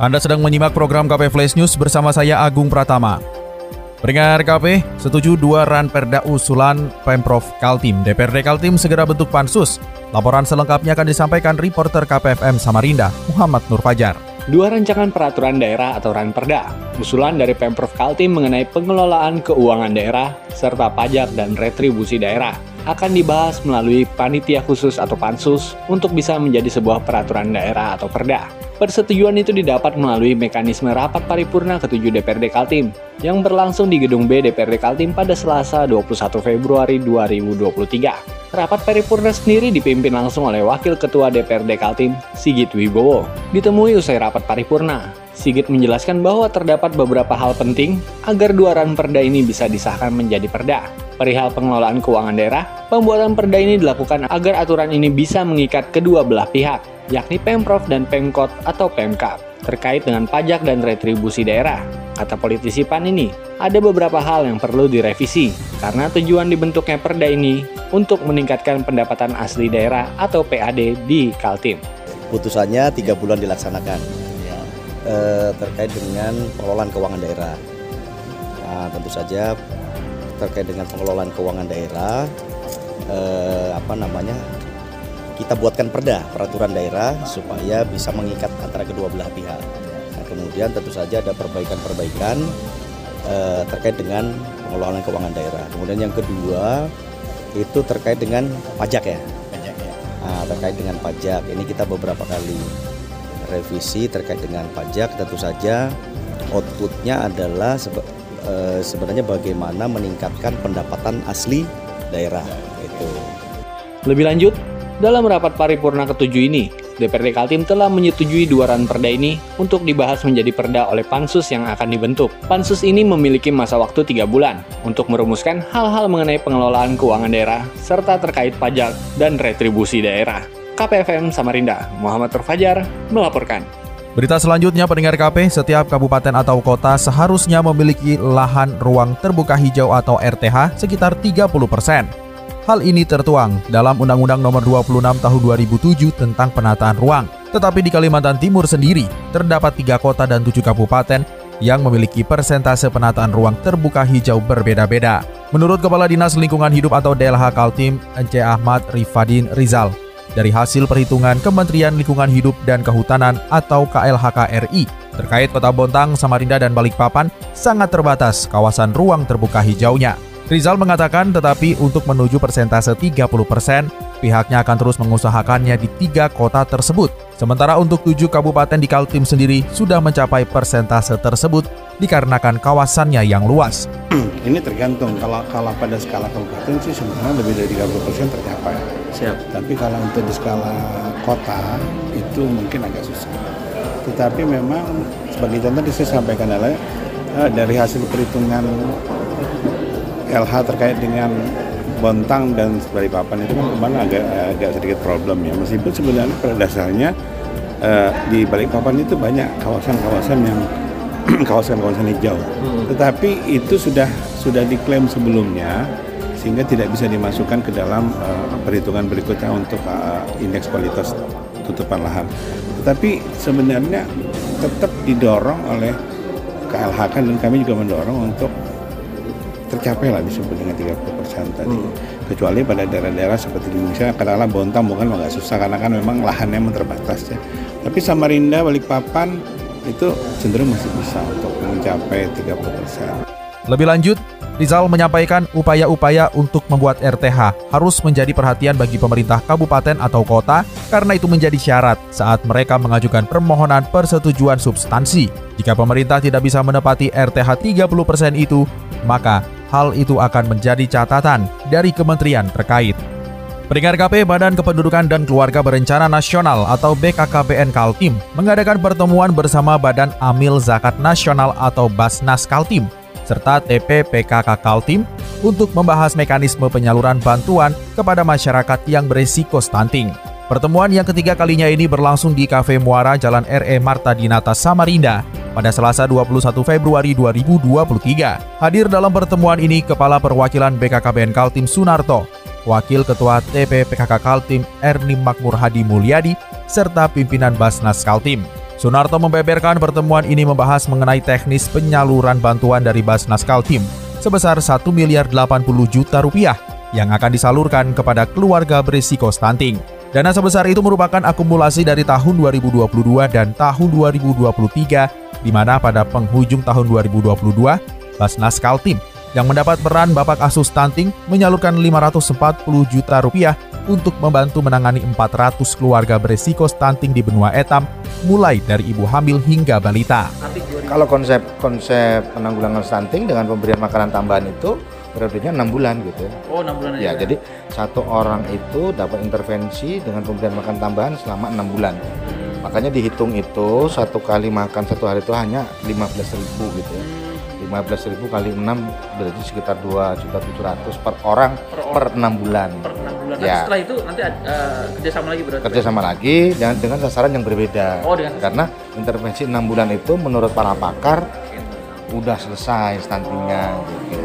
Anda sedang menyimak program KP Flash News bersama saya Agung Pratama. Peringat KP, setuju dua ran perda usulan Pemprov Kaltim. DPRD Kaltim segera bentuk pansus. Laporan selengkapnya akan disampaikan reporter KPFM Samarinda, Muhammad Nur Fajar. Dua rancangan peraturan daerah atau ranperda, usulan dari Pemprov Kaltim mengenai pengelolaan keuangan daerah, serta pajak dan retribusi daerah, akan dibahas melalui panitia khusus atau pansus untuk bisa menjadi sebuah peraturan daerah atau perda. Persetujuan itu didapat melalui mekanisme rapat paripurna ke-7 DPRD Kaltim yang berlangsung di Gedung B DPRD Kaltim pada Selasa 21 Februari 2023. Rapat paripurna sendiri dipimpin langsung oleh Wakil Ketua DPRD Kaltim, Sigit Wibowo. Ditemui usai rapat paripurna, Sigit menjelaskan bahwa terdapat beberapa hal penting agar dua ran perda ini bisa disahkan menjadi perda. Perihal pengelolaan keuangan daerah, pembuatan perda ini dilakukan agar aturan ini bisa mengikat kedua belah pihak, yakni Pemprov dan Pemkot atau Pemkap, terkait dengan pajak dan retribusi daerah. Kata politisi PAN ini, ada beberapa hal yang perlu direvisi, karena tujuan dibentuknya perda ini untuk meningkatkan pendapatan asli daerah atau PAD di Kaltim. Putusannya tiga bulan dilaksanakan eh, terkait dengan pengelolaan keuangan daerah. Nah, tentu saja terkait dengan pengelolaan keuangan daerah eh, apa namanya kita buatkan perda peraturan daerah supaya bisa mengikat antara kedua belah pihak. Nah, kemudian tentu saja ada perbaikan-perbaikan eh, terkait dengan pengelolaan keuangan daerah. Kemudian yang kedua itu terkait dengan pajak ya. Nah, terkait dengan pajak ini kita beberapa kali revisi terkait dengan pajak tentu saja outputnya adalah e, sebenarnya bagaimana meningkatkan pendapatan asli daerah itu. Lebih lanjut, dalam rapat paripurna ketujuh ini, DPRD Kaltim telah menyetujui dua ran perda ini untuk dibahas menjadi perda oleh pansus yang akan dibentuk. Pansus ini memiliki masa waktu tiga bulan untuk merumuskan hal-hal mengenai pengelolaan keuangan daerah serta terkait pajak dan retribusi daerah. KPFM Samarinda, Muhammad Terfajar melaporkan. Berita selanjutnya pendengar KP, setiap kabupaten atau kota seharusnya memiliki lahan ruang terbuka hijau atau RTH sekitar 30 persen. Hal ini tertuang dalam Undang-Undang Nomor 26 Tahun 2007 tentang penataan ruang. Tetapi di Kalimantan Timur sendiri, terdapat tiga kota dan tujuh kabupaten yang memiliki persentase penataan ruang terbuka hijau berbeda-beda. Menurut Kepala Dinas Lingkungan Hidup atau DLH Kaltim, Ence Ahmad Rifadin Rizal, dari hasil perhitungan Kementerian Lingkungan Hidup dan Kehutanan atau KLHK RI terkait Kota Bontang, Samarinda, dan Balikpapan sangat terbatas kawasan ruang terbuka hijaunya. Rizal mengatakan tetapi untuk menuju persentase 30%, pihaknya akan terus mengusahakannya di tiga kota tersebut. Sementara untuk tujuh kabupaten di Kaltim sendiri sudah mencapai persentase tersebut dikarenakan kawasannya yang luas. Ini tergantung, kalau, kalau pada skala kabupaten sih sebenarnya lebih dari 30% tercapai. Siap. Tapi kalau untuk di skala kota itu mungkin agak susah. Tetapi memang sebagai contoh saya sampaikan adalah eh, dari hasil perhitungan LH terkait dengan Bontang dan Balikpapan itu kan kemarin agak agak sedikit problem ya meskipun sebenarnya pada dasarnya uh, di Balikpapan itu banyak kawasan-kawasan yang kawasan-kawasan hijau hmm. tetapi itu sudah sudah diklaim sebelumnya sehingga tidak bisa dimasukkan ke dalam uh, perhitungan berikutnya untuk uh, indeks kualitas tutupan lahan tetapi sebenarnya tetap didorong oleh KLHK dan kami juga mendorong untuk tercapai lah disebut dengan 30 persen tadi. Hmm. Kecuali pada daerah-daerah seperti di Indonesia, karena Bontang bukan agak susah karena kan memang lahannya memang terbatas ya. Tapi Samarinda, Balikpapan itu cenderung masih bisa untuk mencapai 30 persen. Lebih lanjut, Rizal menyampaikan upaya-upaya untuk membuat RTH harus menjadi perhatian bagi pemerintah kabupaten atau kota karena itu menjadi syarat saat mereka mengajukan permohonan persetujuan substansi. Jika pemerintah tidak bisa menepati RTH 30% itu, maka hal itu akan menjadi catatan dari kementerian terkait. Pendengar KP Badan Kependudukan dan Keluarga Berencana Nasional atau BKKBN Kaltim mengadakan pertemuan bersama Badan Amil Zakat Nasional atau Basnas Kaltim serta TP PKK Kaltim untuk membahas mekanisme penyaluran bantuan kepada masyarakat yang beresiko stunting. Pertemuan yang ketiga kalinya ini berlangsung di Cafe Muara Jalan RE Marta Dinata Samarinda pada Selasa 21 Februari 2023. Hadir dalam pertemuan ini Kepala Perwakilan BKKBN Kaltim Sunarto, Wakil Ketua TP PKK Kaltim Erni Makmur Hadi Mulyadi, serta pimpinan Basnas Kaltim. Sunarto membeberkan pertemuan ini membahas mengenai teknis penyaluran bantuan dari Basnas Kaltim sebesar 1 miliar 80 juta rupiah yang akan disalurkan kepada keluarga berisiko stunting. Dana sebesar itu merupakan akumulasi dari tahun 2022 dan tahun 2023, di mana pada penghujung tahun 2022, Basnas Kaltim yang mendapat peran Bapak Asuh Stunting menyalurkan 540 juta rupiah untuk membantu menangani 400 keluarga beresiko stunting di benua etam, mulai dari ibu hamil hingga balita. Kalau konsep konsep penanggulangan stunting dengan pemberian makanan tambahan itu periodenya enam bulan gitu ya. Oh enam bulan Ya, aja. jadi satu orang itu dapat intervensi dengan pemberian makan tambahan selama enam bulan. Makanya dihitung itu satu kali makan satu hari itu hanya 15.000 gitu ya. 15.000 kali 6 berarti sekitar 2 juta 700 per orang Per orang. per 6 bulan. per enam bulan. Nanti Ya. setelah itu nanti uh, kerjasama lagi berarti. Kerja sama lagi dengan dengan sasaran yang berbeda. Oh, dengan sasaran. Karena intervensi 6 bulan itu menurut para pakar udah selesai stuntingnya gitu.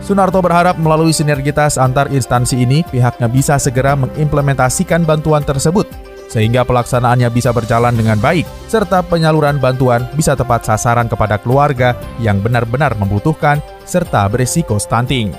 Sunarto berharap melalui sinergitas antar instansi ini, pihaknya bisa segera mengimplementasikan bantuan tersebut sehingga pelaksanaannya bisa berjalan dengan baik, serta penyaluran bantuan bisa tepat sasaran kepada keluarga yang benar-benar membutuhkan serta beresiko stunting.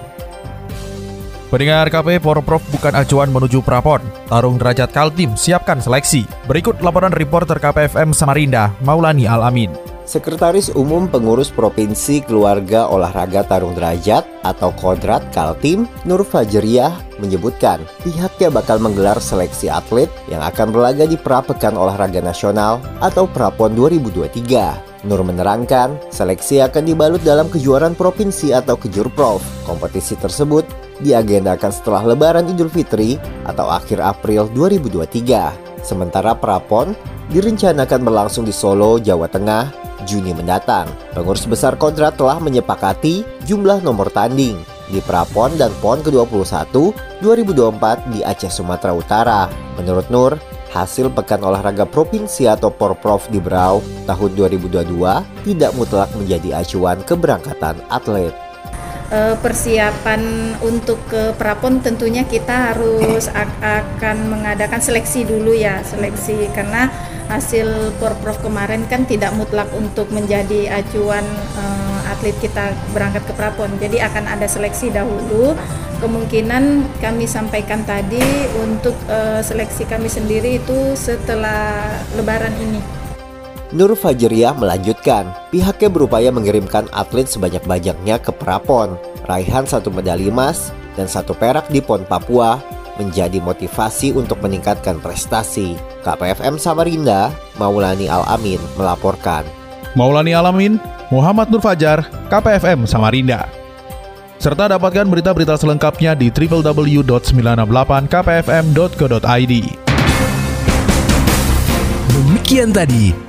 Pendengar KP Porprov bukan acuan menuju prapon. Tarung derajat Kaltim siapkan seleksi. Berikut laporan reporter KPFM Samarinda, Maulani Alamin. Sekretaris Umum Pengurus Provinsi Keluarga Olahraga Tarung Derajat atau Kodrat Kaltim, Nur Fajriah menyebutkan pihaknya bakal menggelar seleksi atlet yang akan berlaga di Prapekan Olahraga Nasional atau Prapon 2023. Nur menerangkan, seleksi akan dibalut dalam kejuaraan provinsi atau kejurprov. Kompetisi tersebut diagendakan setelah Lebaran Idul Fitri atau akhir April 2023. Sementara Prapon direncanakan berlangsung di Solo, Jawa Tengah, Juni mendatang. Pengurus besar kontrak telah menyepakati jumlah nomor tanding di Prapon dan PON ke-21 2024 di Aceh Sumatera Utara. Menurut Nur, hasil Pekan Olahraga Provinsi atau Porprov di Berau tahun 2022 tidak mutlak menjadi acuan keberangkatan atlet. Eh, persiapan untuk ke prapon tentunya kita harus ak- akan mengadakan seleksi dulu ya seleksi. Karena hasil porprov kemarin kan tidak mutlak untuk menjadi acuan eh, atlet kita berangkat ke prapon. Jadi akan ada seleksi dahulu. Kemungkinan kami sampaikan tadi untuk eh, seleksi kami sendiri itu setelah lebaran ini Nur Fajriah melanjutkan, pihaknya berupaya mengirimkan atlet sebanyak-banyaknya ke Prapon. Raihan satu medali emas dan satu perak di PON Papua menjadi motivasi untuk meningkatkan prestasi. KPFM Samarinda, Maulani Al-Amin melaporkan. Maulani Alamin, Muhammad Nur Fajar, KPFM Samarinda. Serta dapatkan berita-berita selengkapnya di www.968kpfm.co.id. Demikian tadi